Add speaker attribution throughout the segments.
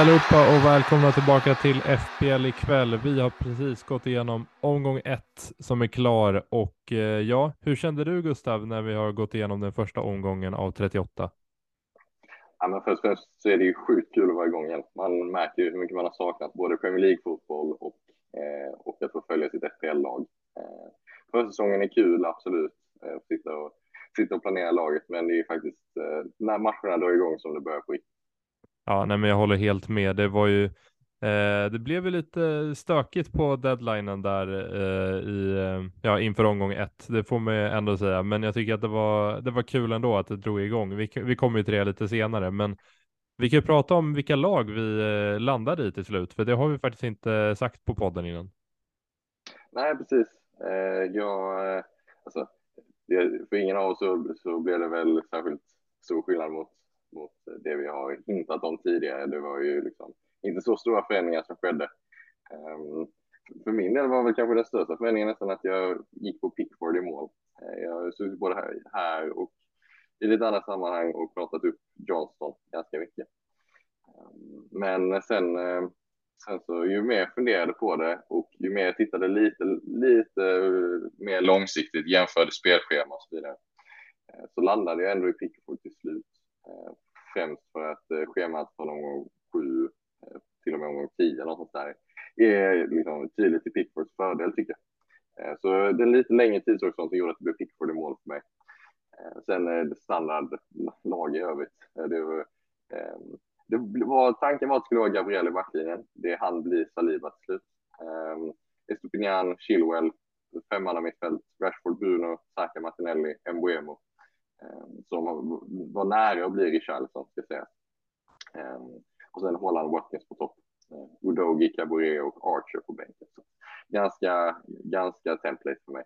Speaker 1: allihopa och välkomna tillbaka till FPL ikväll. Vi har precis gått igenom omgång ett som är klar och eh, ja, hur kände du Gustav när vi har gått igenom den första omgången av 38?
Speaker 2: Ja, men först och främst så är det ju sjukt kul att vara igång igen. Man märker ju hur mycket man har saknat både Premier League-fotboll och, eh, och att få följa sitt FPL-lag. Eh, försäsongen är kul, absolut, eh, att sitta och, sitta och planera laget, men det är ju faktiskt eh, när matcherna drar igång som det börjar på riktigt.
Speaker 1: Ja, nej, men jag håller helt med. Det var ju, eh, det blev ju lite stökigt på deadlinen där eh, i, eh, ja, inför omgång ett. Det får man ändå säga, men jag tycker att det var, det var kul ändå att det drog igång. Vi, vi kommer ju till det lite senare, men vi kan ju prata om vilka lag vi eh, landade i till slut, för det har vi faktiskt inte sagt på podden innan.
Speaker 2: Nej, precis. Eh, jag, eh, alltså, det, för ingen av oss så, så blev det väl särskilt stor skillnad mot, mot det vi har hintat om tidigare. Det var ju liksom inte så stora förändringar som skedde. Um, för min del var väl kanske den största förändringen nästan att jag gick på Pickford i mål. Eh, jag har suttit både här, här och i lite andra sammanhang och pratat upp Johnston ganska mycket. Ehm, men sen eh, sen så ju mer jag funderade på det och ju mer jag tittade lite, lite mer långsiktigt, jämförde spelschema och så vidare, eh, så landade jag ändå i Pickford till slut. Eh, främst för att eh, schemat från omgång sju eh, till och med omgång tio, något sånt där, är liksom tydligt till Pickfords fördel tycker jag. Så den lite längre tidshorisonten gjorde att det blev Pickford i mål för mig. Sen är det standardlag i övrigt. Det var, ehm, det var, tanken var att det skulle vara Gabriel i backlinjen. Det han blir Saliba till slut. Um, Estopinian, Chilwell, femmanna mittfält, Rashford, Bruno, Saka, Martinelli, Mbuemo. Ehm, som var nära att bli Richarlison, ska sägas. säga. och sen Holland Watkins på topp. Ehm, Udogi, Caboret och Archer på bänken. Så ganska, ganska template för mig.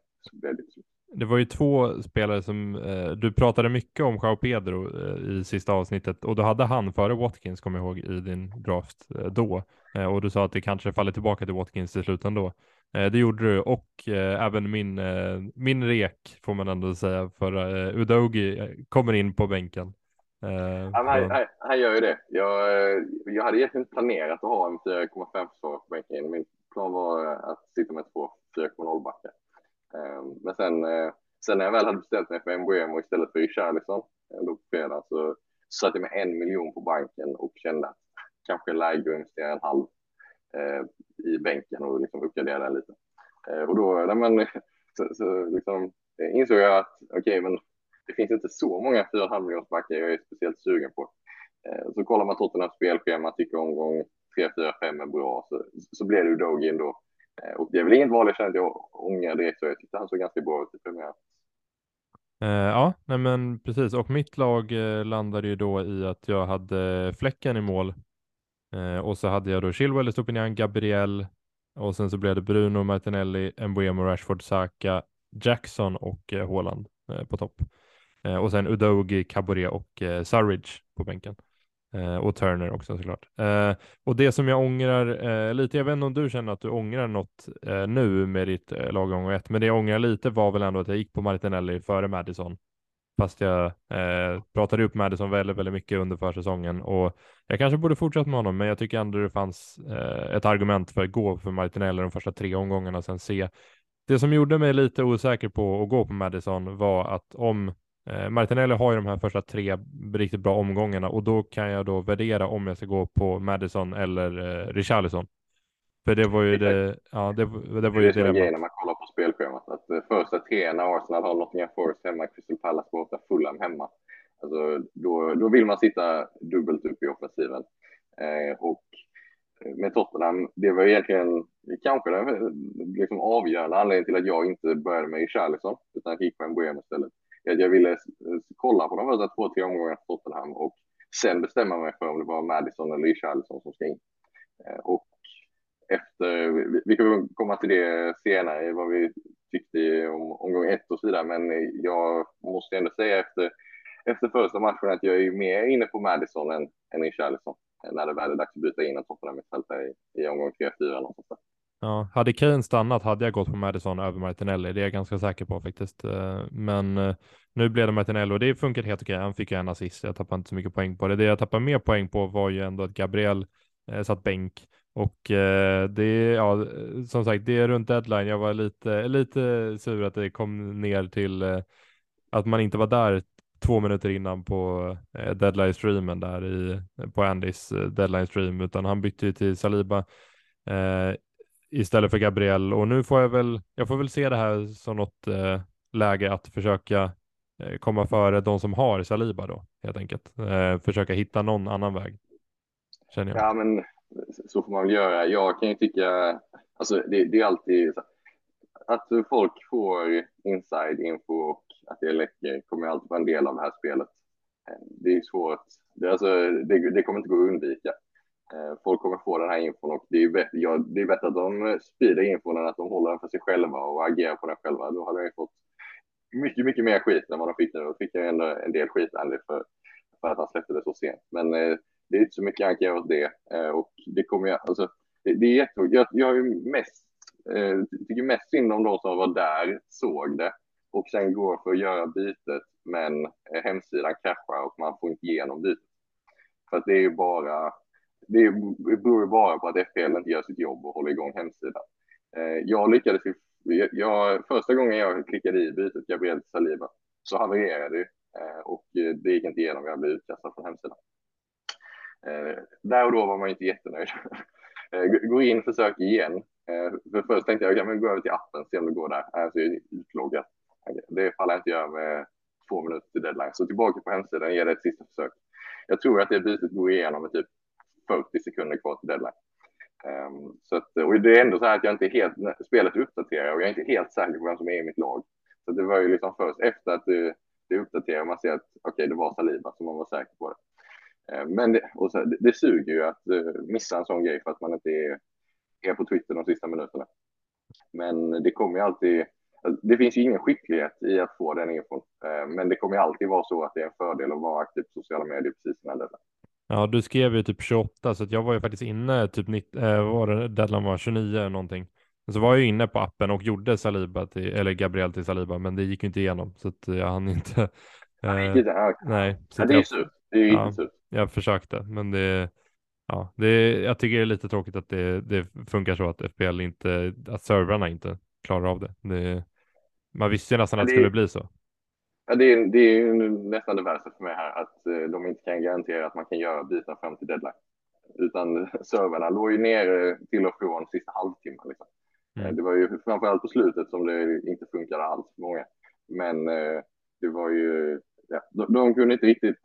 Speaker 2: Det
Speaker 1: var ju två spelare som eh, du pratade mycket om, Jao Pedro eh, i sista avsnittet och då hade han före Watkins, kommer jag ihåg, i din draft eh, då. Eh, och du sa att det kanske faller tillbaka till Watkins till slut ändå. Eh, det gjorde du och eh, även min, min rek får man ändå säga, för Udogi kommer in på bänken.
Speaker 2: han, han, han, gör ju det. Jag, jag hade egentligen planerat att ha en 4,5 försvarare på bänken. Min plan var att sitta med två 4,0 backar. Ehm, men sen, eh, sen när jag väl hade beställt mig för Mbuemo istället för Richarlison eh, då på fredag så satte jag med en miljon på banken och kände att kanske läge att investera en halv eh, Eh, i bänken och liksom uppgradera den lite. Eh, och då nej men, så, så liksom, eh, insåg jag att okej, okay, men det finns inte så många 4,5 miljonsbackar jag är speciellt sugen på. Så kollar man Tottenhams spelschema, tycker omgång 3, 4, 5 är bra, så, så blir det ju ändå. Eh, och det är väl inget val jag känner att jag ångrar direkt, så jag tyckte han såg ganska bra ut i premiären.
Speaker 1: Ja, nej men precis. Och mitt lag landade ju då i att jag hade Fläcken i mål. Eh, och så hade jag då Chilwell, Estopinian, Gabriel. Och sen så blev det Bruno, Martinelli, Mbuemo, Rashford, Saka, Jackson och eh, Haaland eh, på topp. Eh, och sen Udogi, Caboret och eh, Surridge på bänken. Eh, och Turner också såklart. Eh, och det som jag ångrar eh, lite, jag vet inte om du känner att du ångrar något eh, nu med ditt eh, lag gång ett, men det jag ångrar lite var väl ändå att jag gick på Martinelli före Madison. Fast jag eh, pratade upp Madison väldigt, väldigt mycket under försäsongen och jag kanske borde fortsätta med honom, men jag tycker ändå det fanns eh, ett argument för att gå för Martinelli de första tre omgångarna och sen se. Det som gjorde mig lite osäker på att gå på Madison var att om Eh, Martinelli har ju de här första tre riktigt bra omgångarna och då kan jag då värdera om jag ska gå på Madison eller eh, Richarlison. För det var ju det, ja, det, det var ju
Speaker 2: det. Det är det när man kollar på spelschemat, att eh, första tre när Arsenal har Nottingham Forest hemma, Crystal Palace borta, Fulham hemma. Alltså, då, då vill man sitta dubbelt upp i offensiven. Eh, och med Tottenham, det var egentligen kanske den liksom avgörande anledningen till att jag inte började med Richarlison, utan gick på en Boehm istället jag ville kolla på de första två, tre omgångarna för Tottenham och sen bestämma mig för om det var Madison eller Richarlison som ska in. Eh, och efter, vi kommer komma till det senare, vad vi tyckte om omgång ett och så vidare, men jag måste ändå säga efter, efter första matchen att jag är mer inne på Madison än, än Richarlison när det väl är dags att byta in en Tottenham i, i omgång 3-4
Speaker 1: Ja, hade Kane stannat hade jag gått på Madison över Martinelli, det är jag ganska säker på faktiskt. Eh, men eh, nu blev det Martinelli och det funkade helt okej. Han fick ju en assist, jag tappade inte så mycket poäng på det. Det jag tappade mer poäng på var ju ändå att Gabriel eh, satt bänk och eh, det, ja, som sagt, det är runt deadline. Jag var lite, lite sur att det kom ner till eh, att man inte var där två minuter innan på eh, deadline streamen där i, på Andys eh, deadline stream, utan han bytte ju till Saliba eh, istället för Gabriel och nu får jag väl, jag får väl se det här som något eh, läge att försöka eh, komma före de som har Saliba då helt enkelt. Eh, försöka hitta någon annan väg. Känner jag.
Speaker 2: Ja, men så får man väl göra. Jag kan ju tycka, alltså det, det är alltid att folk får inside info och att det läcker kommer alltid vara en del av det här spelet. Eh, det är svårt. Det, alltså, det, det kommer inte gå att undvika. Eh, folk kommer få den här infon och det är, bättre, ja, det är bättre att de sprider infon än att de håller den för sig själva och agerar på den själva. Då hade de fått mycket, mycket mer skit än vad de fick nu. Då fick jag ändå en del skit Andy för, för att han släppte det så sent. Men eh, det är inte så mycket han kan göra åt det. Eh, och det kommer jag, alltså, det, det är jätteroligt. Jag, jag är mest, eh, tycker mest synd om de som var där, såg det och sen går för att göra bytet men hemsidan kraschar och man får inte igenom bytet. För att det är ju bara det beror ju bara på att FPL inte gör sitt jobb och håller igång hemsidan. Eh, jag lyckades, jag, första gången jag klickade i bytet Gabriel Saliba så havererade det eh, och det gick inte igenom, jag blev utkastad från hemsidan. Eh, där och då var man inte jättenöjd. Eh, gå in, försök igen. Eh, för först tänkte jag, jag kan gå över till appen, se om det går där. Alltså, jag är utloggat. Det faller inte göra med två minuter till deadline. Så tillbaka på hemsidan, ge det ett sista försök. Jag tror att det bytet går igenom med typ 40 sekunder kvar till deadline. Um, så att, och det är ändå så här att jag inte är helt, spelet uppdaterar och jag är inte helt säker på vem som är i mitt lag. Så det var ju liksom först efter att det, det uppdaterar man ser att okej, okay, det var Saliba som man var säker på det. Um, men det, och så, det, det suger ju att uh, missa en sån grej för att man inte är, är på Twitter de sista minuterna. Men det kommer ju alltid, det finns ju ingen skicklighet i att få den infon, uh, men det kommer ju alltid vara så att det är en fördel att vara aktiv på sociala medier precis innan deadline.
Speaker 1: Ja, du skrev ju typ 28 så jag var ju faktiskt inne typ 90, eh, var det deadline var 29 eller någonting. Så var jag ju inne på appen och gjorde Saliba till, eller Gabriel till Saliba, men det gick ju inte igenom så att jag hann inte.
Speaker 2: Eh, nej, så ja, det är ju surt. Det är ja, surt.
Speaker 1: Jag försökte, men det, ja, det, jag tycker det är lite tråkigt att det, det funkar så att FPL inte, att servrarna inte klarar av det. det man visste ju nästan att det skulle bli så.
Speaker 2: Ja, det, är, det är nästan det värsta för mig här, att eh, de inte kan garantera att man kan göra byten fram till deadline. Utan servrarna låg ju nere till och från sista halvtimmen. Liksom. Mm. Eh, det var ju framförallt på slutet som det inte funkade alls för många. Men eh, det var ju, ja, de, de kunde inte riktigt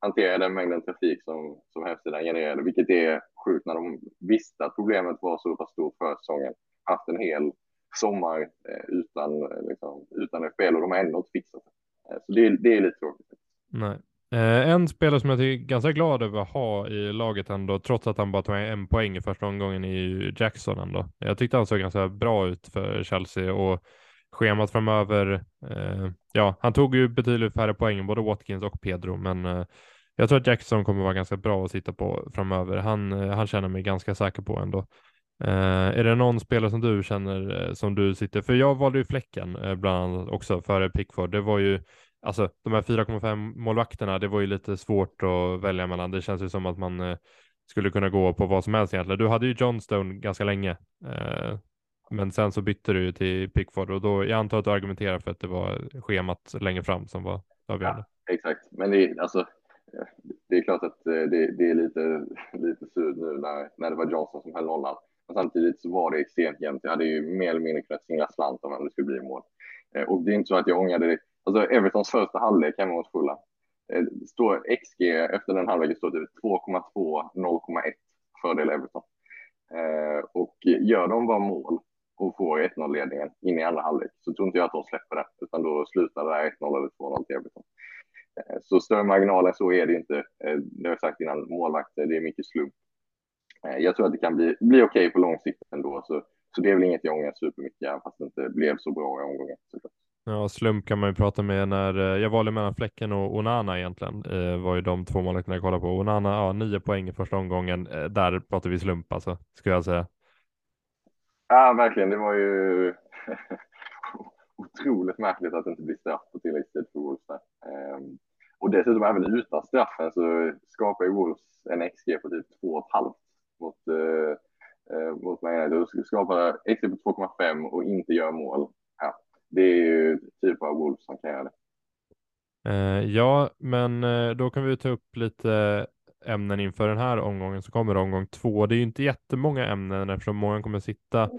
Speaker 2: hantera den mängden trafik som, som hemsidan genererade, vilket är sjukt när de visste att problemet var så pass stort för säsongen. Haft en hel sommar eh, utan, eh, liksom, utan FBL och de har ändå inte fixat det. Eh, så det, det är lite tråkigt.
Speaker 1: Nej. Eh, en spelare som jag är ganska glad över att ha i laget ändå, trots att han bara tog en poäng i första omgången, är ju Jackson ändå. Jag tyckte han såg ganska bra ut för Chelsea och schemat framöver, eh, ja, han tog ju betydligt färre poäng, både Watkins och Pedro, men eh, jag tror att Jackson kommer vara ganska bra att sitta på framöver. Han, eh, han känner mig ganska säker på ändå. Eh, är det någon spelare som du känner eh, som du sitter, för jag valde ju fläcken eh, bland annat också före Pickford. Det var ju, alltså de här 4,5 målvakterna, det var ju lite svårt att välja mellan. Det känns ju som att man skulle kunna gå på vad som helst egentligen. Du hade ju Johnstone ganska länge, men sen så bytte du till Pickford och då, jag antar att du argumenterar för att det var schemat längre fram som var avgörande.
Speaker 2: Ja, exakt, men det är alltså det är klart att eh, det, det är lite, lite surt nu när, när det var Johnson som höll nollan. Men samtidigt så var det extremt jämnt. Jag hade ju mer eller mindre kunnat singla slant om det skulle bli mål. Eh, och det är inte så att jag ångrade det. Alltså Evertons första halvlek hemma mot Fulham. Eh, står XG efter den halvleken står det 2,2, 0,1 fördel Everton. Och gör de bara mål och får 1-0 ledningen in i andra halvlek så tror inte jag att de släpper det, utan då slutar det 1-0 eller 2-0 till Everton. Så större marginaler så är det inte. Eh, det har jag sagt innan, målvakter, det är mycket slump eh, jag tror att det kan bli, bli okej okay på lång sikt ändå. Så, så det är väl inget jag ångrar supermycket, fast det inte blev så bra i omgången.
Speaker 1: Ja, slump kan man ju prata med när eh, jag valde mellan Fläcken och Onana egentligen. Eh, var ju de två målvakterna jag kollade på. Onana, ja, nio poäng i första omgången. Eh, där pratar vi slump alltså, skulle jag säga.
Speaker 2: Ja, verkligen. Det var ju otroligt märkligt att det inte blir straff på tilläggstid för Wolves där. Ehm, och dessutom även utan straffen så alltså, skapar ju Wolves en XG på typ 2,5 mot, eh, eh, mot Man United. Skapar XG på 2,5 och inte gör mål Ja, det är ju typ av Wolves som kan göra det.
Speaker 1: Eh, ja, men eh, då kan vi ta upp lite ämnen inför den här omgången så kommer omgång två. Det är ju inte jättemånga ämnen eftersom många kommer sitta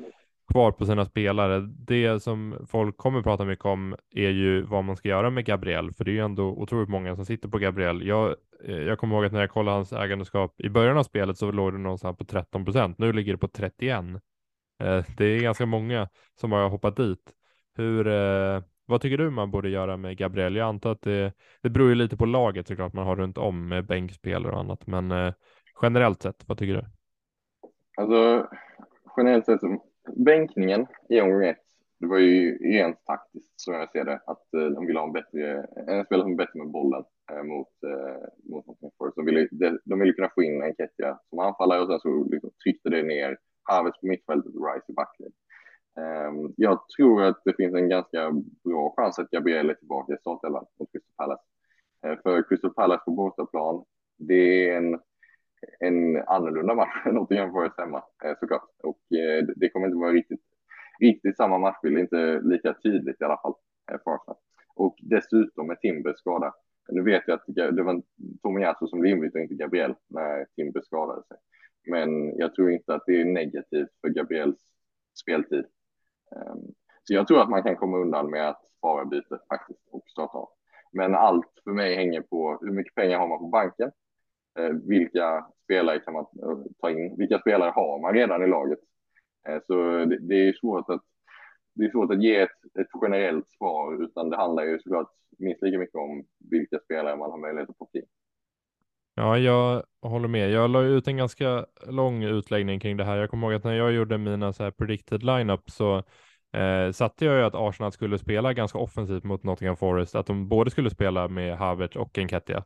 Speaker 1: kvar på sina spelare. Det som folk kommer prata mycket om är ju vad man ska göra med Gabriel, för det är ju ändå otroligt många som sitter på Gabriel. Jag, eh, jag kommer ihåg att när jag kollade hans ägandeskap i början av spelet så låg det någonstans på 13 procent. Nu ligger det på 31. Eh, det är ganska många som har hoppat dit. Hur, eh, vad tycker du man borde göra med Gabriel? Jag antar att det, det beror ju lite på laget såklart man har runt om med bänkspelare och annat, men eh, generellt sett, vad tycker du?
Speaker 2: Alltså, generellt sett, bänkningen i omgång ett, det var ju rent taktiskt som jag ser det, att eh, de ville ha en bättre, eh, en spelare som är bättre med bollen eh, mot, eh, mot Forest. De ville, de, de ville kunna få in en Ketja som anfallare och sen så liksom tryckte det ner Havertz på mittfältet och Rice i backlinjen. Ehm, jag tror att det finns en ganska bra chans att Gabriel är tillbaka i startelvan mot Crystal Palace. Ehm, för Crystal Palace på bortaplan, det är en, en annorlunda match än Nottingham Forest hemma eh, såklart. Och eh, det kommer inte vara riktigt, riktigt samma matchbild, inte lika tydligt i alla fall eh, för oss. Och dessutom med Timber skada. Nu vet jag att det var Tomiyasu som blev inbytt och inte Gabriel när Timber skadade sig. Men jag tror inte att det är negativt för Gabriels speltid Ehm, så jag tror att man kan komma undan med att spara bytet faktiskt och starta av. Men allt för mig hänger på hur mycket pengar har man på banken? Ehm, vilka spelare kan man eh, ta in? Vilka spelare har man redan i laget? Ehm, så det, är svårt att det är svårt att ge ett, ett generellt svar, utan det handlar ju såklart minst lika mycket om vilka spelare man har möjlighet att få in.
Speaker 1: Ja, jag håller med. Jag la ut en ganska lång utläggning kring det här. Jag kommer ihåg att när jag gjorde mina så här predicted lineup så eh, satte jag ju att Arsenal skulle spela ganska offensivt mot Nottingham Forest, att de både skulle spela med Havertz och Enketia.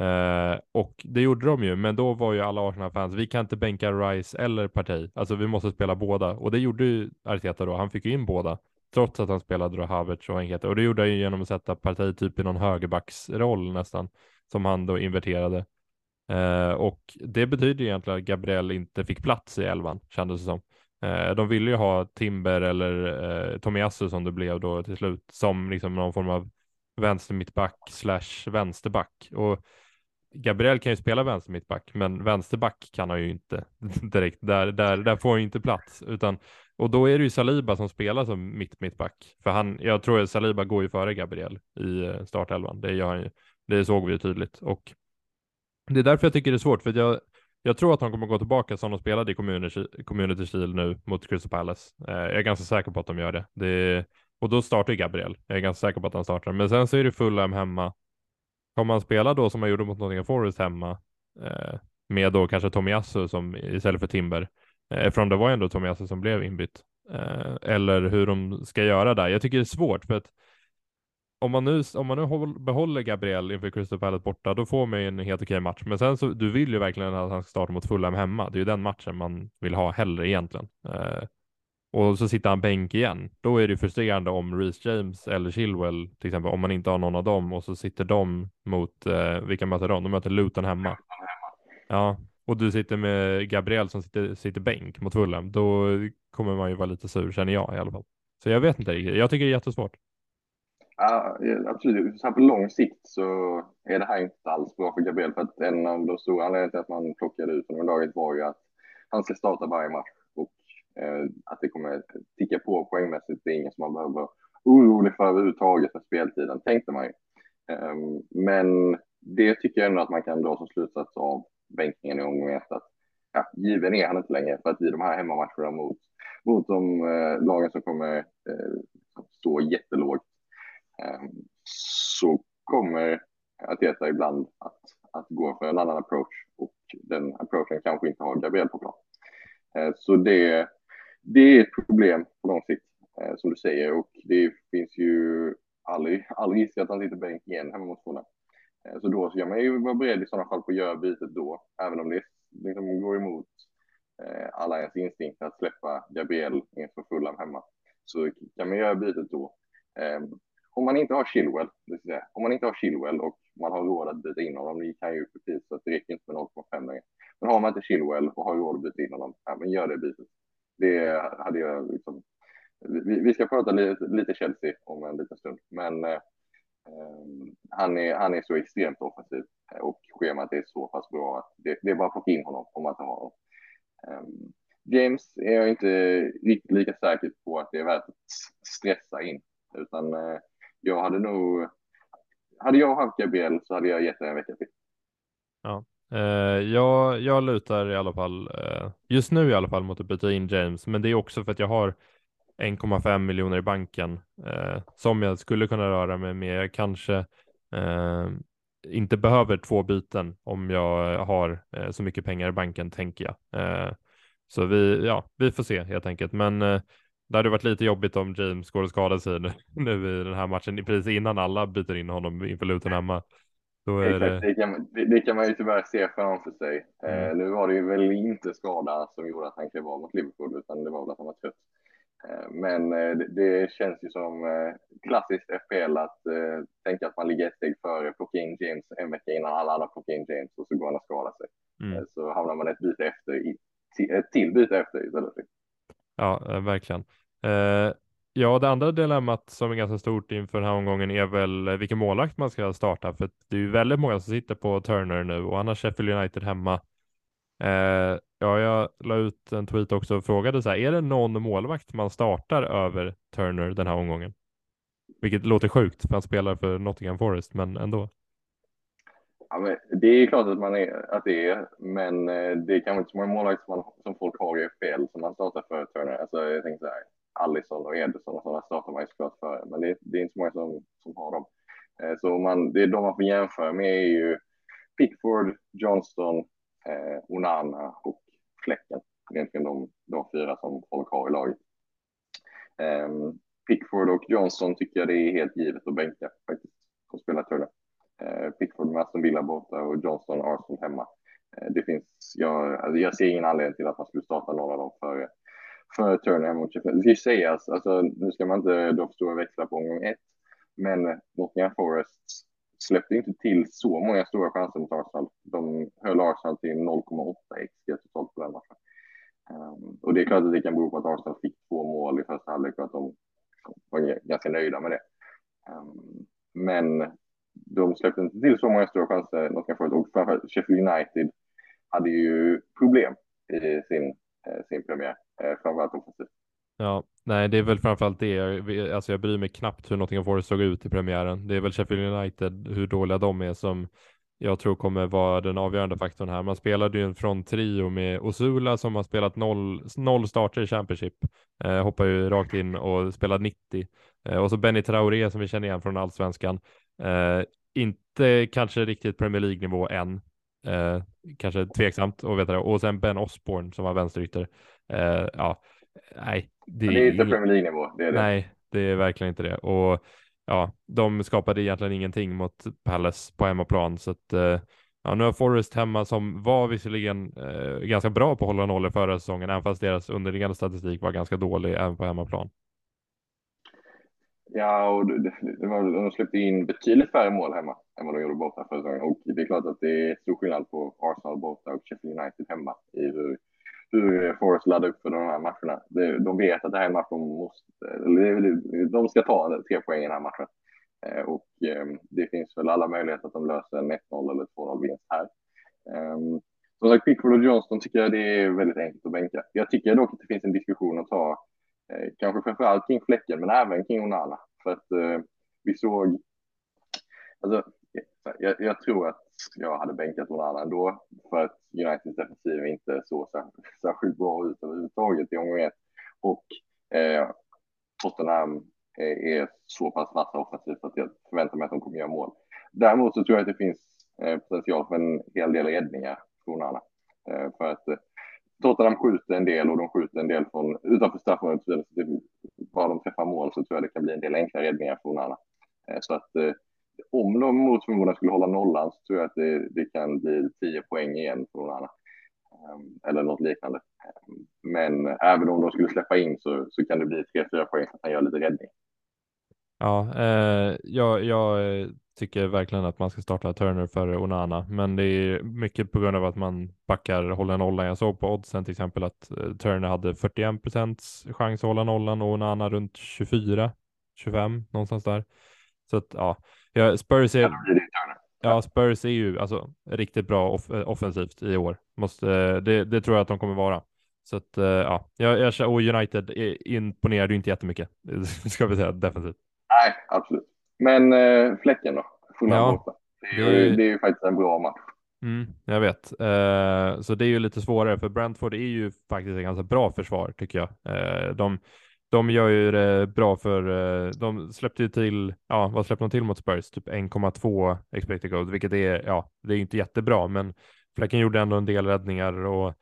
Speaker 1: Eh, och det gjorde de ju, men då var ju alla Arsenal-fans, vi kan inte bänka Rice eller Partey, alltså vi måste spela båda. Och det gjorde ju Arteta då, han fick ju in båda, trots att han spelade då Havertz och Enketia. Och det gjorde han ju genom att sätta Partey typ i någon högerbacksroll nästan, som han då inverterade. Eh, och det betyder egentligen att Gabriel inte fick plats i elvan, kändes det som. Eh, de ville ju ha Timber eller eh, Tomiyasu som det blev då till slut, som liksom någon form av vänster mittback slash vänsterback. Och Gabriel kan ju spela vänster mittback, men vänsterback kan han ju inte direkt. Där, där, där får han ju inte plats, utan och då är det ju Saliba som spelar som mitt mittback. För han, jag tror att Saliba går ju före Gabriel i eh, startelvan. Det gör han ju. Det såg vi ju tydligt och det är därför jag tycker det är svårt, för jag, jag tror att de kommer gå tillbaka som de spelade i Community, community Shield nu mot Crystal Palace. Eh, jag är ganska säker på att de gör det. det och då startar ju Gabriel. Jag är ganska säker på att han startar. Men sen så är det Fulham hemma. Kommer han spela då som han gjorde mot Nottingham Forest hemma eh, med då kanske Tomiyasu som istället för Timber? Eh, eftersom det var ändå Tomiyasu som blev inbytt. Eh, eller hur de ska göra där. Jag tycker det är svårt för att om man nu, om man nu håll, behåller Gabriel inför Crystal Palace borta, då får man ju en helt okej match. Men sen så, du vill ju verkligen att han ska starta mot Fulham hemma. Det är ju den matchen man vill ha hellre egentligen. Eh, och så sitter han bänk igen. Då är det frustrerande om Reece James eller Chilwell, till exempel, om man inte har någon av dem och så sitter de mot, eh, vilka möter de? De möter Luton hemma. Ja, och du sitter med Gabriel som sitter, sitter bänk mot Fulham. Då kommer man ju vara lite sur, känner jag i alla fall. Så jag vet inte riktigt. Jag tycker det är jättesvårt.
Speaker 2: Absolut. Så här på lång sikt så är det här inte alls bra för Gabriel för att en av de stora anledningarna till att man plockade ut honom i laget var ju att han ska starta varje match och eh, att det kommer ticka på poängmässigt. Det är inget som man behöver vara orolig för överhuvudtaget för speltiden, tänkte man ju. Eh, men det tycker jag ändå att man kan dra som slutsats av bänkningen i omgång ett. Att, ja, given är han inte längre för att i de här hemmamatcherna mot, mot de eh, lagen som kommer eh, stå jättelågt Ehm, så kommer Arteta ibland att, att gå för en annan approach och den approachen kanske inte har Gabriel på plan. Ehm, så det, det är ett problem på lång sikt, ehm, som du säger, och det finns ju aldrig, aldrig risk att han sitter bänk igen hemma mot Fulham. Så då ska man ju vara beredd i sådana fall på att göra bytet då, även om det liksom går emot alla ens instinkt att släppa Gabriel inför Fulham hemma. Så kan man göra bytet då. Om man inte har Chilwell, det vill säga, om man inte har Chilwell och man har råd att byta in honom, ni kan ju precis så att det räcker inte med 0,5 längre. Men har man inte Chilwell och har råd att byta in honom, ja, men gör det bytet. Det hade jag liksom. Vi, vi ska prata lite, lite Chelsea om en liten stund, men eh, eh han, är, han är så extremt offensiv eh, och schemat är så pass bra att det, det är bara att plocka in honom om man inte har honom. Um, James är jag inte riktigt lika säker på att det är värt att stressa in, utan eh, jag hade nog. Hade jag haft Gabriel så hade jag gett en vecka till.
Speaker 1: Ja, Eh, jag, jag lutar i alla fall, eh, just nu i alla fall, mot att byta in James, men det är också för att jag har 1,5 miljoner i banken eh, som jag skulle kunna röra mig med. Jag kanske eh, inte behöver två byten om jag har eh, så mycket pengar i banken, tänker jag. Eh, så vi, ja, vi får se helt enkelt. Men eh, det hade varit lite jobbigt om James går och skadar sig nu, nu i den här matchen, precis innan alla byter in honom inför Luton hemma.
Speaker 2: Exakt, det... Det, kan, det, det, kan man ju tyvärr se framför sig. Mm. Eh, nu var det ju väl inte skada som gjorde att han klev av mot Liverpool, utan det var väl att han var trött. Eh, men eh, det, känns ju som eh, klassiskt FPL att eh, tänka att man ligger ett steg före, plocka in James en vecka innan alla andra plockar in James och så går han och skadar sig. Mm. Eh, så hamnar man ett byte efter, ett till byte efter istället.
Speaker 1: Ja, verkligen. Eh, ja, det andra dilemmat som är ganska stort inför den här omgången är väl eh, vilken målvakt man ska starta, för det är ju väldigt många som sitter på Turner nu och han har Sheffield United hemma. Eh, ja, jag la ut en tweet också och frågade så här, är det någon målvakt man startar över Turner den här omgången? Vilket låter sjukt, för han spelar för Nottingham Forest, men ändå.
Speaker 2: Ja, men det är klart att, man är, att det är, men eh, det är kanske inte så många målvakter som, som folk har i FPL som man startar för Turner. Alltså, jag tänkte så här, Allison och Ederson och sådana startar man ju såklart före, men det, det, är inte så många som, som har dem. Eh, så man, det är de man får jämföra med är ju Pickford, Johnston, eh, Onana och Fläcken. Egentligen de, de fyra som folk har i laget. Eh, Pickford och Johnson tycker jag det är helt givet att bänka faktiskt, på spelar Eh, Pickford med Aston Villa borta och Johnson Arsenal hemma. Eh, det finns, jag, alltså jag ser ingen anledning till att man skulle starta någon av dem före för Turner mot Sheffield. Det ska ju sägas, alltså, nu ska man inte dra för stora växlar på omgång ett, men Nottingham Forest släppte inte till så många stora chanser mot Arsenal. De höll Arsenal till 0,8 XG totalt på den matchen. Um, och det är klart att det kan bero på att Arsenal fick två mål i första halvlek och att de var ganska nöjda med det. Um, men de släppte inte till så många stora chanser, Nottingham Forest, och framförallt Sheffield United hade ju problem i sin, eh, sin premiär eh, framförallt offensivt.
Speaker 1: Ja, nej, det är väl framförallt det. Alltså jag bryr mig knappt hur Nottingham Forest såg ut i premiären. Det är väl Sheffield United, hur dåliga de är som jag tror kommer vara den avgörande faktorn här. Man spelade ju en fronttrio med Osula som har spelat noll, noll starter i Championship. Eh, hoppar ju rakt in och spelar 90. Eh, och så Benny Traoré som vi känner igen från allsvenskan. Eh, inte kanske riktigt Premier League-nivå än. Eh, kanske tveksamt att veta det. Och sen Ben Osborne som var vänsterytter. Uh, ja, nej.
Speaker 2: Det, det är inte Premier League-nivå.
Speaker 1: Nej, det är verkligen inte det. Och ja, de skapade egentligen ingenting mot Palace på hemmaplan. Så att, uh, ja, nu har Forest hemma som var visserligen uh, ganska bra på att hålla noll i förra säsongen, även fast deras underliggande statistik var ganska dålig även på hemmaplan.
Speaker 2: Ja, och det, det var, de släppte in betydligt färre mål hemma än vad de gjorde borta förra säsongen. Och det är klart att det är stor skillnad på Arsenal borta och Sheffield United hemma i hur hur Forrest laddar upp för de här matcherna. De vet att det här är en match de måste, de ska ta tre poäng i den här matchen. Eh, och ehm, det finns väl alla möjligheter att de löser en 1-0 eller 2-0 vinst här. Ehm, som sagt, Pickford och Johnston tycker jag det är väldigt enkelt att bänka. Jag tycker dock att det finns en diskussion att ta, eh, kanske framför allt kring Fläcken, men även kring Onana. För att eh, vi såg, alltså, jag, jag tror att jag hade bänkat någon annan då för att Uniteds defensiv inte så särskilt bra ut överhuvudtaget i omgång ett. Och eh, Tottenham är så pass vassa offensivt att jag förväntar mig att de kommer göra mål. Däremot så tror jag att det finns eh, potential för en hel del räddningar från Anna. Eh, för att eh, Tottenham skjuter en del och de skjuter en del från utanför straffområdet. Bara de träffar mål så tror jag det kan bli en del enkla räddningar från Onana. Eh, så att om de mot förmodan skulle hålla nollan så tror jag att det, det kan bli 10 poäng igen från Onana. Ehm, eller något liknande. Ehm, men även om de skulle släppa in så, så kan det bli 3-4 poäng så att han gör lite räddning.
Speaker 1: Ja, eh, jag, jag eh, tycker verkligen att man ska starta Turner före Onana, men det är mycket på grund av att man backar hålla nollan. Jag såg på oddsen till exempel att eh, Turner hade 41 procents chans att hålla nollan och Onana runt 24, 25 någonstans där. Så att ja, ja Spurs är. Ja, Spurs är ju alltså riktigt bra off offensivt i år. Måste, det, det tror jag att de kommer vara. Så att eh, ja, jag, jag och United imponerade ju inte jättemycket, ska vi säga defensivt.
Speaker 2: Nej, absolut. Men eh, fläcken då? Ja, borta. Det är, ju, det är ju faktiskt en bra match.
Speaker 1: Mm, jag vet. Eh, så det är ju lite svårare för Brentford är ju faktiskt ett ganska bra försvar tycker jag. Eh, de, de gör ju det bra för, eh, de släppte ju till, ja vad släppte de till mot Spurs? Typ 1,2 expected goals, vilket är, ja det är inte jättebra, men Fläcken gjorde ändå en del räddningar och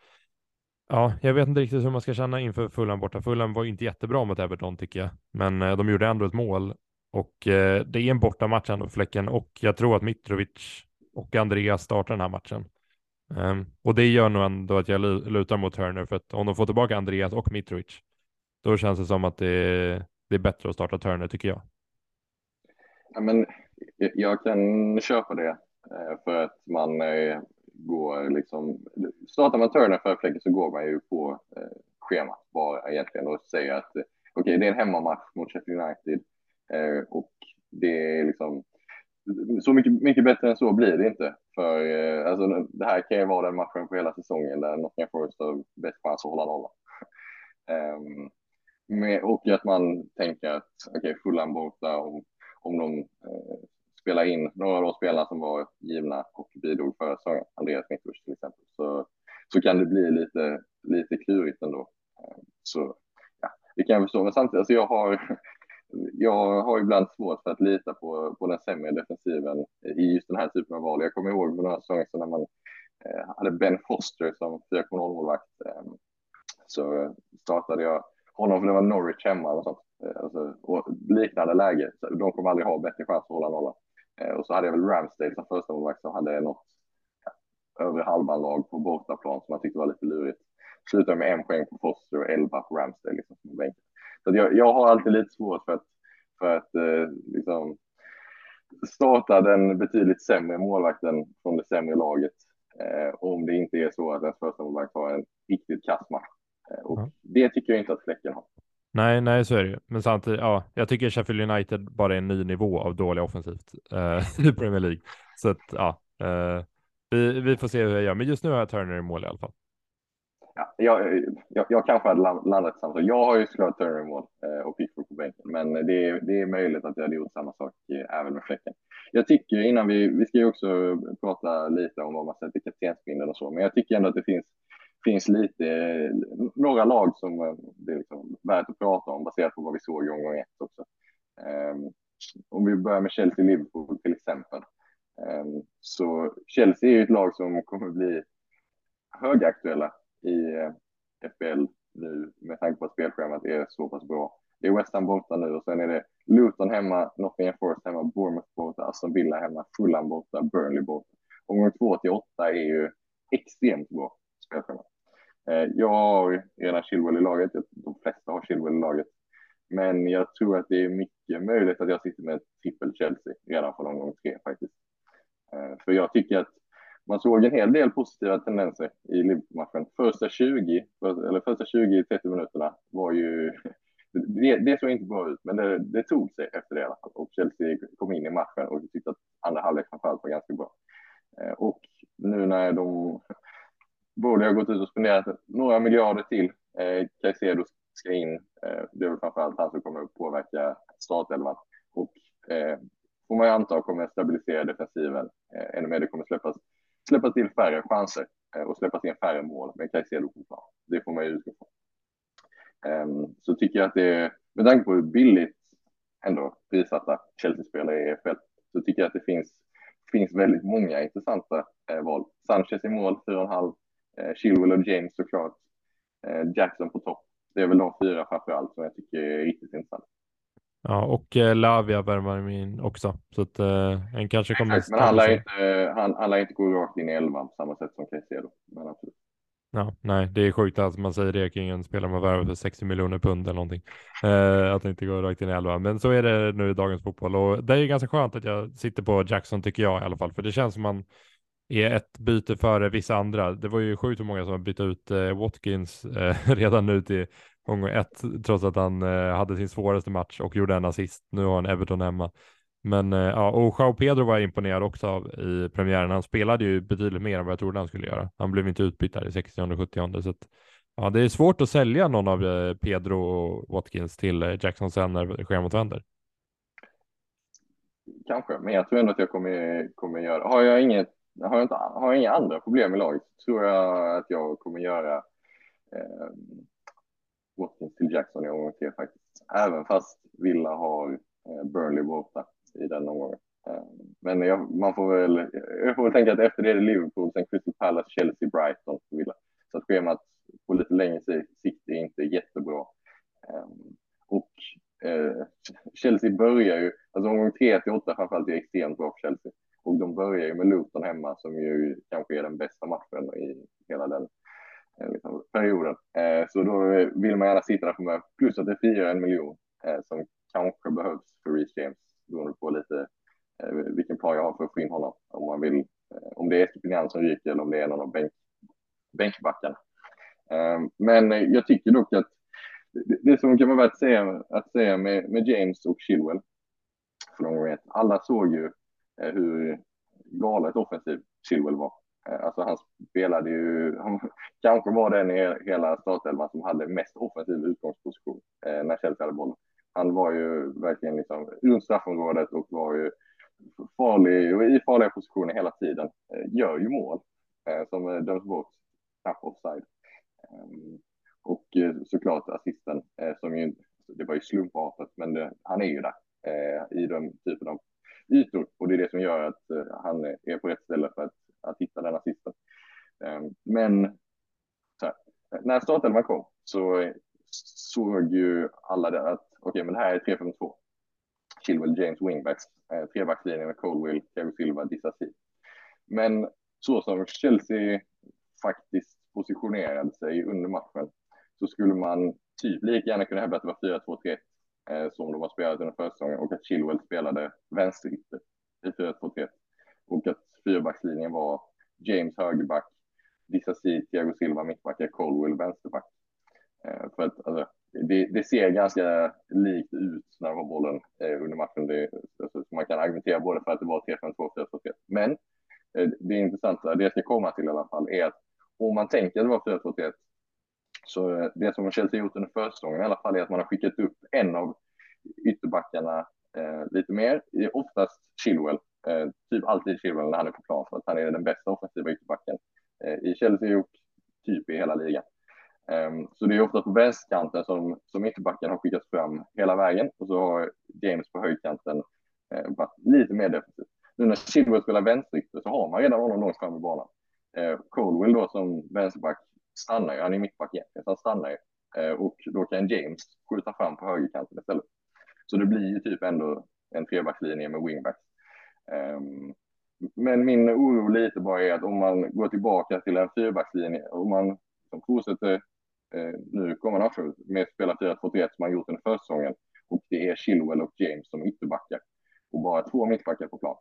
Speaker 1: Ja, jag vet inte riktigt hur man ska känna inför Fulham borta. Fulham var inte jättebra mot Everton tycker jag, men eh, de gjorde ändå ett mål och eh, det är en bortamatch ändå Fläcken och jag tror att Mitrovic och Andreas startar den här matchen. Um, och det gör nog ändå att jag lutar mot Turner för att om de får tillbaka Andreas och Mitrovic, då känns det som att det är, det är bättre att starta Turner tycker jag.
Speaker 2: Ja, men jag kan köpa det eh, för att man eh, går liksom, startar man Turner för Fläcken så går man ju på eh, schemat bara egentligen och säger att okej, okay, det är en hemmamatch mot Sheffield United och det är liksom så mycket, mycket bättre än så blir det inte. För eh, alltså, det här kan ju vara den matchen på hela säsongen där Nottingham Forest har bäst chans att hålla nollan. Um, med, och att man tänker att okej, okay, Fulham borta om, om de eh, spelar in några av de spelarna som var givna och bidrog förra säsongen, Andreas Mittbusch till exempel, så, så kan det bli lite, lite klurigt ändå. Eh, så ja, det kan jag förstå, men samtidigt, alltså jag har jag har ibland svårt för att lita på, på den sämre defensiven i just den här typen av val. Jag kommer ihåg för några säsonger sedan när man eh, hade Ben Foster som 4,0 målvakt. Eh, så startade jag honom för det var Norwich hemma och sånt. Eh, alltså, och liknande läge. Så de kommer aldrig ha bättre chans att hålla nollan. Eh, och så hade jag väl Ramsdale som första målvakt som hade något övre halvan lag på bortaplan som jag tyckte var lite lurigt. Slutade med en poäng på Foster och elva på Ramsdale liksom, bänken. Så jag, jag har alltid lite svårt för att, för att eh, liksom, starta den betydligt sämre målvakten från det sämre laget eh, om det inte är så att ens första målvakt har en riktigt kass match. Eh, och ja. det tycker jag inte att Fläcken har.
Speaker 1: Nej, nej, så är det ju. Men samtidigt, ja, jag tycker Sheffield United bara är en ny nivå av dålig offensivt eh, i Premier League. Så att, ja, eh, vi, vi får se hur jag gör. Men just nu har jag Turner i mål i alla fall
Speaker 2: ja, jag, jag, jag kanske hade landat samma Jag har ju såklart Turner i mål eh, och Pickford på bänken, men det är, det är möjligt att jag hade gjort samma sak eh, även med Fläcken. Jag tycker innan vi, vi ska ju också prata lite om vad man sätter kaptensbindeln och så, men jag tycker ändå att det finns, finns lite, några lag som det är liksom värt att prata om baserat på vad vi såg i omgång ett också. Um, om vi börjar med Chelsea-Liverpool till exempel. Um, så Chelsea är ju ett lag som kommer bli högaktuella i eh, FBL nu med tanke på att spelschemat är så pass bra. Det är West Ham borta nu och sen är det Luton hemma, Nottingham Forest hemma, Bournemouth borta, Aston Villa hemma, Fulham borta, Burnley borta. Omgång två till åtta är ju extremt bra spelschema. Eh, jag har redan Chilwell i laget, de flesta har Chilwell i laget. Men jag tror att det är mycket möjligt att jag sitter med trippel Chelsea redan från omgång tre faktiskt. Eh, för jag tycker att man såg en hel del positiva tendenser i Liverpool-matchen. Första 20, eller första 20-30 minuterna var ju... Det, det såg inte bra ut, men det, det, tog sig efter det i alla fall. Och Chelsea kom in i matchen och tyckte att andra halvlek framförallt var ganska bra. Eh, och nu när de Borde ha gått ut och spenderat några miljarder till, eh, Caicedo ska in, eh, det är väl framförallt han som kommer att påverka startelvan. Och eh, får man ju anta kommer att stabilisera defensiven eh, ännu mer. Det kommer släppas släppa till färre chanser eh, och släppa till färre mål med Caicedo på plan. Det får man ju utgå från. Ehm, så tycker jag att det är, med tanke på hur billigt ändå prissatta Chelsea-spelare är i EFL, så tycker jag att det finns, finns väldigt många intressanta eh, val. Sanchez i mål, 4,5. Eh, Chilwell och James såklart. Eh, Jackson på topp. Det är väl de fyra framför allt som jag tycker är riktigt intressant.
Speaker 1: Ja, och eh, Lavia värvar in också. Så att eh, en kanske kommer...
Speaker 2: Exakt, men han lär, inte, han, han lär inte gå rakt in i elvan på samma sätt som Caicedo. Men absolut.
Speaker 1: Ja, nej, det är sjukt att man säger det kring en spelare man värvar för 60 miljoner pund eller någonting. Eh, att det inte går rakt in i elva. Men så är det nu i dagens fotboll och det är ganska skönt att jag sitter på Jackson tycker jag i alla fall. För det känns som man är ett byte före vissa andra. Det var ju sjukt hur många som har bytt ut eh, Watkins eh, redan nu till omgång ett, trots att han eh, hade sin svåraste match och gjorde en assist. Nu har han Everton hemma. Men eh, ja, och Jao Pedro var jag imponerad också av i premiären. Han spelade ju betydligt mer än vad jag trodde han skulle göra. Han blev inte utbytt där i 60 och 70 så att, ja, det är svårt att sälja någon av eh, Pedro och Watkins till eh, Jackson sen när schemat vänder.
Speaker 2: Kanske, men jag tror ändå att jag kommer, kommer göra. Har jag inget, har jag inte, har jag inga andra problem i laget tror jag att jag kommer göra eh, Watkins till Jackson i omgång tre faktiskt. Även fast Villa har eh, Burnley borta i den omgången. Eh, men jag, man får väl, jag får väl tänka att efter det är det Liverpool, sen Crystal Palace, Chelsea, Brighton och Villa. Så att schemat på lite längre sikt är inte jättebra. Eh, och eh, Chelsea börjar ju, alltså omgång 3 till 8 framförallt är extremt bra för Chelsea. Och de börjar ju med Luton hemma som ju kanske är den bästa matchen i hela den eh, liksom, perioden. Eh, så då vill man gärna sitta där för mig. Plus att det firar en miljon eh, som kanske behövs för Reece James beroende på lite eh, vilken plan jag har för att få in honom. Om man vill, eh, om det är Estepinian som ryker eller om det är någon av bänk, bänkbackarna. Ehm, men jag tycker dock att det som kan vara värt att säga, att säga med, med James och Chilwell för de vet, alla såg ju Eh, hur galet offensiv Chilwell var. Eh, alltså han spelade ju, han kanske var den i hela startelvan som hade mest offensiv utgångsposition eh, när Chelsea hade bollen han var ju verkligen liksom runt straffområdet och var ju farlig och i farliga positioner hela tiden. Eh, gör ju mål eh, som döms bort, kanske offside. Ehm, och såklart assisten som ju, det var ju slumpartat, men det, han är ju där i den typen av ytor och det är det som gör att eh, han är på rätt ställe för att, att hitta den assisten. Ehm, men här, när startelvan kom så såg ju alla det att okej, okay, men det här är 3-5-2. Chilwell, James, wingbacks, eh, trebackslinjen med Colwill, Kevin Silva, Disasi. Men så som Chelsea faktiskt positionerade sig under matchen så skulle man typ lika gärna kunna hävda att det var 4-2-3-1 Eh, som de har spelat under försäsongen och att Chilwell spelade vänsterytter i 4-2-3 och att fyrbackslinjen var James högerback, Disasi, Thiago Silva mittback, Colwell vänsterback. Eh, för att alltså, det, det, ser ganska likt ut när de har bollen eh, under matchen. Det, alltså, man kan argumentera både för att det var 3-5-2 4-2-3. Men eh, det intressanta, det jag ska komma till i alla fall, är att om man tänker att det var 4-2-3 så eh, det som Chelsea gjort under försäsongen i alla fall är att man har skickat upp en av ytterbackarna eh, lite mer, oftast Chilwell, eh, typ alltid Chilwell när han är på plan för att han är den bästa offensiva ytterbacken eh, i Chelsea och typ i hela ligan. Um, så det är ofta på vänsterkanten som, som ytterbacken har skickats fram hela vägen och så har James på högerkanten eh, varit lite mer defensivt. Nu när Chilwell spelar vänsterytter så har man redan honom långt fram i banan. Uh, Colwell då som vänsterback stannar ju, han är mittback egentligen, så han stannar ju. Eh, och då kan James skjuta fram på högerkanten istället. Så det blir ju typ ändå en trebackslinje med wingbacks. Ehm, men min oro lite bara är att om man går tillbaka till en fyrbackslinje, om man fortsätter eh, nu kommande matcher med spela 4-2-3 som man gjort under försäsongen och det är Chilwell och James som ytterbackar och bara två mittbackar på plan.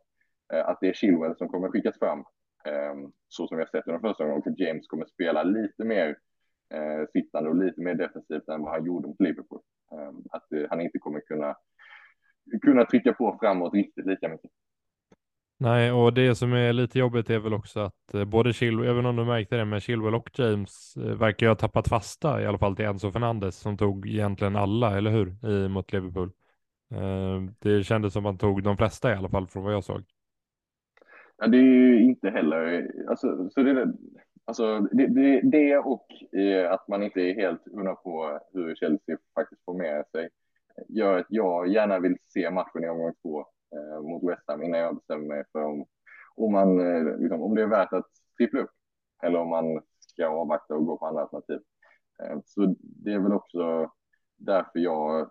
Speaker 2: Eh, att det är Chilwell som kommer skickas fram Ehm, så som vi har sett under första och att James kommer spela lite mer eh, sittande och lite mer defensivt än vad han gjorde mot Liverpool. Eh, att eh, han inte kommer kunna kunna trycka på framåt riktigt lika mycket.
Speaker 1: Nej, och det som är lite jobbigt är väl också att eh, både Chilwell, även om du märkte det, men Chilwell och James eh, verkar ju ha tappat fasta, i alla fall till Enzo Fernandes som tog egentligen alla, eller hur, i, mot Liverpool. Eh, det kändes som att han tog de flesta i alla fall från vad jag såg.
Speaker 2: Ja, det är ju inte heller, alltså, så det, alltså, det, det, det och eh, att man inte är helt hundra på hur Chelsea faktiskt formerar sig gör att jag gärna vill se matchen i omgång två eh, mot West Ham innan jag bestämmer mig för om, om, man, eh, liksom, om det är värt att trippla upp eller om man ska avvakta och gå på andra alternativ. Eh, så det är väl också därför jag,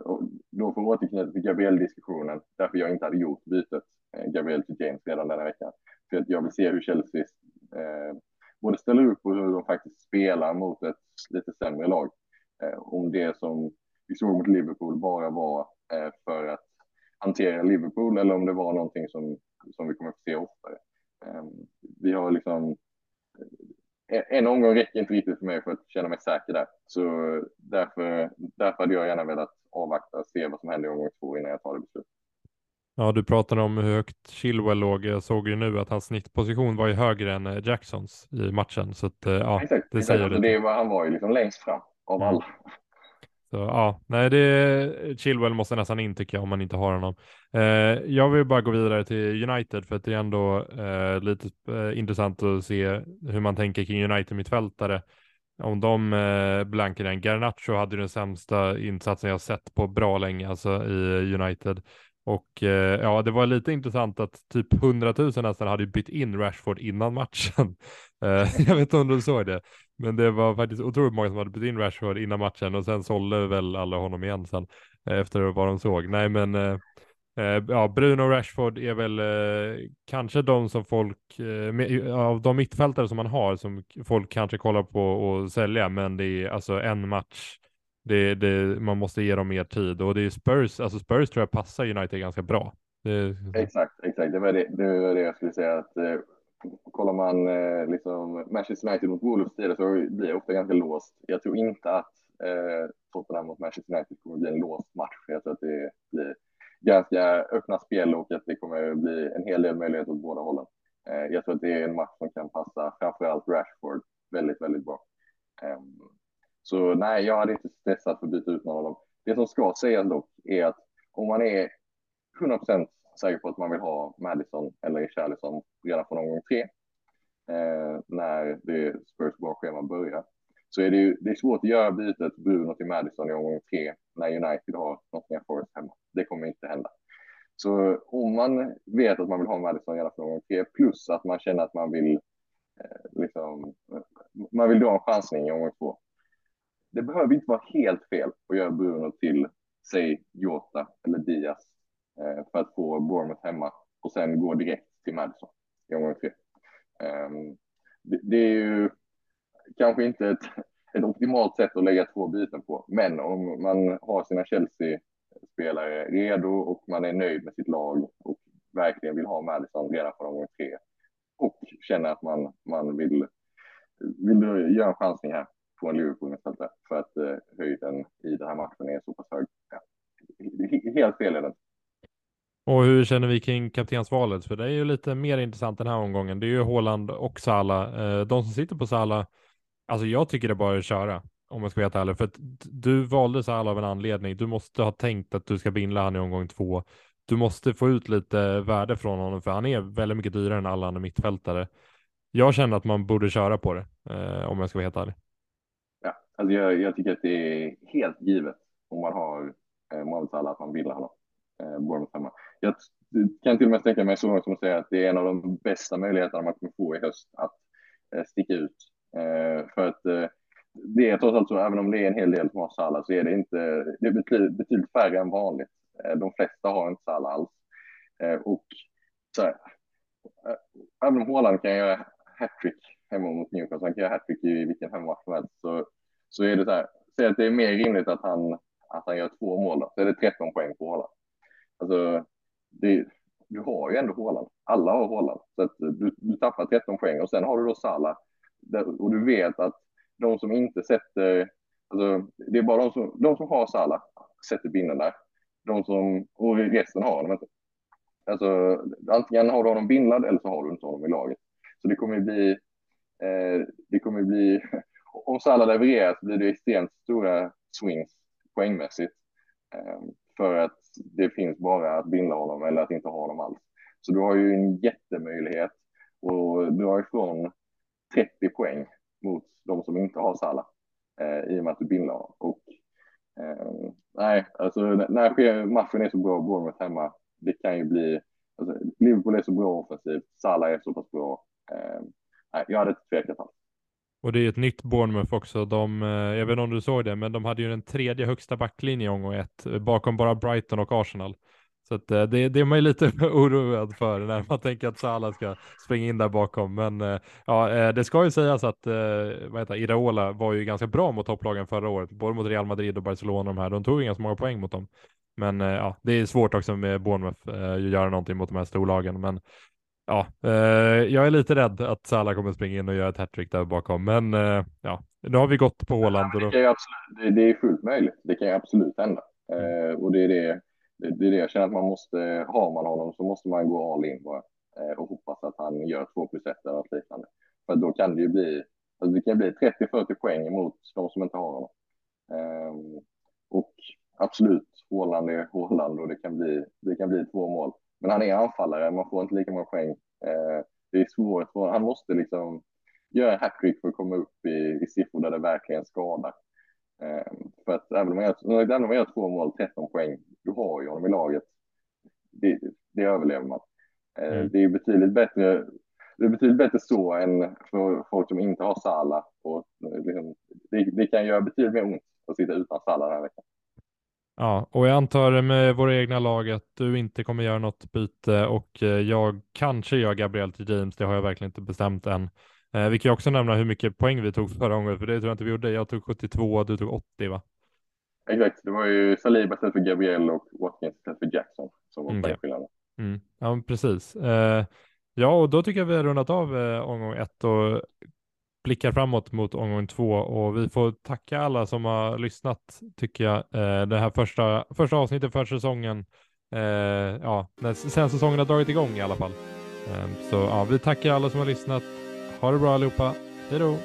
Speaker 2: då får återknyta till Gabriel-diskussionen, därför jag inte hade gjort bytet eh, Gabriel till James redan denna veckan. För att jag vill se hur Chelsea eh, både ställer upp och hur de faktiskt spelar mot ett lite sämre lag. Eh, om det som vi såg mot Liverpool bara var eh, för att hantera Liverpool eller om det var någonting som, som vi kommer att se oftare. Eh, vi har liksom eh, en omgång räcker inte riktigt för mig för att känna mig säker där. Så därför, därför hade jag gärna velat avvakta och se vad som händer i omgång två innan jag tar det beslutet.
Speaker 1: Ja, du pratade om hur högt Chilwell låg. Jag såg ju nu att hans snittposition var ju högre än eh, Jacksons i matchen. Så att, eh, ja,
Speaker 2: exakt, det säger alltså, det. Var, han var ju liksom längst fram av mm. alla.
Speaker 1: Så, ja, nej, det, Chilwell måste nästan in tycker jag om man inte har honom. Eh, jag vill bara gå vidare till United för att det är ändå eh, lite eh, intressant att se hur man tänker kring United-mittfältare. Om de eh, blankar den. Garnacho hade den sämsta insatsen jag sett på bra länge, alltså i United. Och eh, ja, det var lite intressant att typ 100 000 nästan hade bytt in Rashford innan matchen. Eh, jag vet inte om du såg det, men det var faktiskt otroligt många som hade bytt in Rashford innan matchen och sen sålde väl alla honom igen sen eh, efter vad de såg. Nej, men eh, Eh, ja, Bruno och Rashford är väl eh, kanske de som folk, eh, av de mittfältare som man har, som folk kanske kollar på och sälja, men det är alltså en match det, det, man måste ge dem mer tid och det är Spurs, alltså Spurs tror jag passar United ganska bra.
Speaker 2: Det... Exakt, exakt. Det var det, det var det jag skulle säga att eh, kollar man eh, liksom Manchester United mot Wolves tidigare så blir det ofta ganska låst. Jag tror inte att eh, Tottenham mot Manchester United kommer bli en låst match. Jag tror att det blir ganska öppna spel och att det kommer bli en hel del möjligheter åt båda hållen. Eh, jag tror att det är en match som kan passa framför allt Rashford väldigt, väldigt bra. Ehm, så nej, jag hade inte stressat för att byta ut någon av dem. Det som ska sägas dock är att om man är 100% säker på att man vill ha Madison eller Charlison redan från omgång tre, eh, när det Spurs bra schema börjar, så är det ju det är svårt att göra bytet Bruno till Madison i omgång tre när United har Nottingham Forest hemma. Det kommer inte hända. Så om man vet att man vill ha Madison redan från omgång tre, plus att man känner att man vill eh, liksom, man vill dra en chansning i omgång två, det behöver inte vara helt fel att göra Bruno till, säg Jota eller Diaz eh, för att få Bournemouth hemma och sen gå direkt till Madison i omgång tre. Ehm, det, är ju kanske inte ett, ett optimalt sätt att lägga två byten på, men om man har sina Chelsea-spelare redo och man är nöjd med sitt lag och verkligen vill ha Madison redan från omgång tre och känner att man, man vill, vill göra en chansning här på en Liverpool-mittfältare för att eh, höjden i den här matchen är så pass hög. Ja. Helt fel är den.
Speaker 1: Och hur känner vi kring kaptensvalet? För det är ju lite mer intressant den här omgången. Det är ju Håland och Sala. Eh, de som sitter på Sala, alltså jag tycker det är bara är att köra om jag ska vara helt ärlig. För att du valde Sala av en anledning. Du måste ha tänkt att du ska binda han i omgång två. Du måste få ut lite värde från honom, för han är väldigt mycket dyrare än alla andra mittfältare. Jag känner att man borde köra på det, eh, om jag ska vara helt ärlig.
Speaker 2: Alltså jag, jag, tycker att det är helt givet om man har eh, Mohamed Salah att man vill honom. Eh, Bournemouth hemma. Jag kan till och med tänka mig så långt som att säga att det är en av de bästa möjligheterna man kommer få i höst att eh, sticka ut. Eh, för att eh, det är trots allt så, även om det är en hel del som har Salah så är det inte, det är betydligt, betydligt färre än vanligt. Eh, de flesta har inte Salah alls. Eh, och så här, eh, även om Haaland kan göra hattrick hemma mot Newcastle, han kan göra hattrick i vilken hemmamatch som helst, så så är det så här, säg att det är mer rimligt att han, att han gör två mål, då, så är det 13 poäng på Håland. Alltså, det, du har ju ändå Håland. Alla har Håland. Så att eh, du, du tappar 13 poäng och sen har du då Salah. Och du vet att de som inte sätter, alltså, det är bara de som, de som har Salah sätter bindeln där. De som, och resten har honom inte. Alltså, antingen har du honom bindlad eller så har du inte honom i laget. Så det kommer bli, eh, det kommer bli om Salah levererar så blir det extremt stora swings poängmässigt. Eh, för att det finns bara att binda honom eller att inte ha honom alls. Så du har ju en jättemöjlighet att dra ifrån 30 poäng mot de som inte har Salah eh, i och med att du binder. Och, eh, nej, alltså när matchen är så bra, Bournemouth hemma, det kan ju bli, alltså, Liverpool är så bra offensivt, Salah är så pass bra. Eh, nej, jag hade inte tvekat alls.
Speaker 1: Och det är ett nytt Bournemouth också. De, eh, jag vet inte om du såg det, men de hade ju den tredje högsta backlinjen i omgång ett, eh, bakom bara Brighton och Arsenal. Så att, det, det är man ju lite oroad för när man tänker att Salah ska springa in där bakom. Men ja, det ska ju sägas att vad heter, Iraola var ju ganska bra mot topplagen förra året, både mot Real Madrid och Barcelona. De, här. de tog ju ganska många poäng mot dem. Men ja, det är svårt också med Bournemouth att göra någonting mot de här storlagen. Men ja, eh, jag är lite rädd att Salah kommer springa in och göra ett hattrick där bakom. Men eh, ja, nu har vi gått på Håland.
Speaker 2: Ja, det, absolut, det, är fullt möjligt. Det kan ju absolut hända. Eh, och det är det, det, är det jag känner att man måste, har man honom så måste man gå all in bara, eh, och hoppas att han gör två plus ett eller något liknande. För då kan det ju bli, alltså det kan bli 30-40 poäng mot de som inte har honom. Um, och absolut, Håland är Håland och det kan bli, det kan bli två mål. Men han är anfallare, man får inte lika många poäng. Uh, det är svårt, han måste liksom göra hattrick för att komma upp i, i siffror där det verkligen skadar. Eh, för att även om, man gör, även om man gör två mål, 13 poäng, du har ju honom i laget. Det, det överlever man. Eh, mm. Det är betydligt bättre det är betydligt bättre så än för folk som inte har Sala. Och liksom, det, det, kan göra betydligt mer ont att sitta utan Sala den här veckan.
Speaker 1: Ja, och jag antar med våra egna lag att du inte kommer göra något byte och eh, jag kanske gör Gabriel till James. Det har jag verkligen inte bestämt än. Eh, vi kan också nämna hur mycket poäng vi tog förra gången, för det tror jag inte vi gjorde. Jag tog 72, du tog 80 va?
Speaker 2: Exakt, det var ju Saliba istället för Gabriel och Watkins istället för Jackson som var mm, poängskillnaden.
Speaker 1: Mm. Ja, precis. Eh, ja, och då tycker jag vi har rundat av eh, omgång ett och blickar framåt mot omgång två och vi får tacka alla som har lyssnat tycker jag. Eh, det här första, första avsnittet för säsongen, eh, ja, när, sen säsongen har dragit igång i alla fall. Eh, så ja, vi tackar alla som har lyssnat. Ha det bra allihopa. Hej då!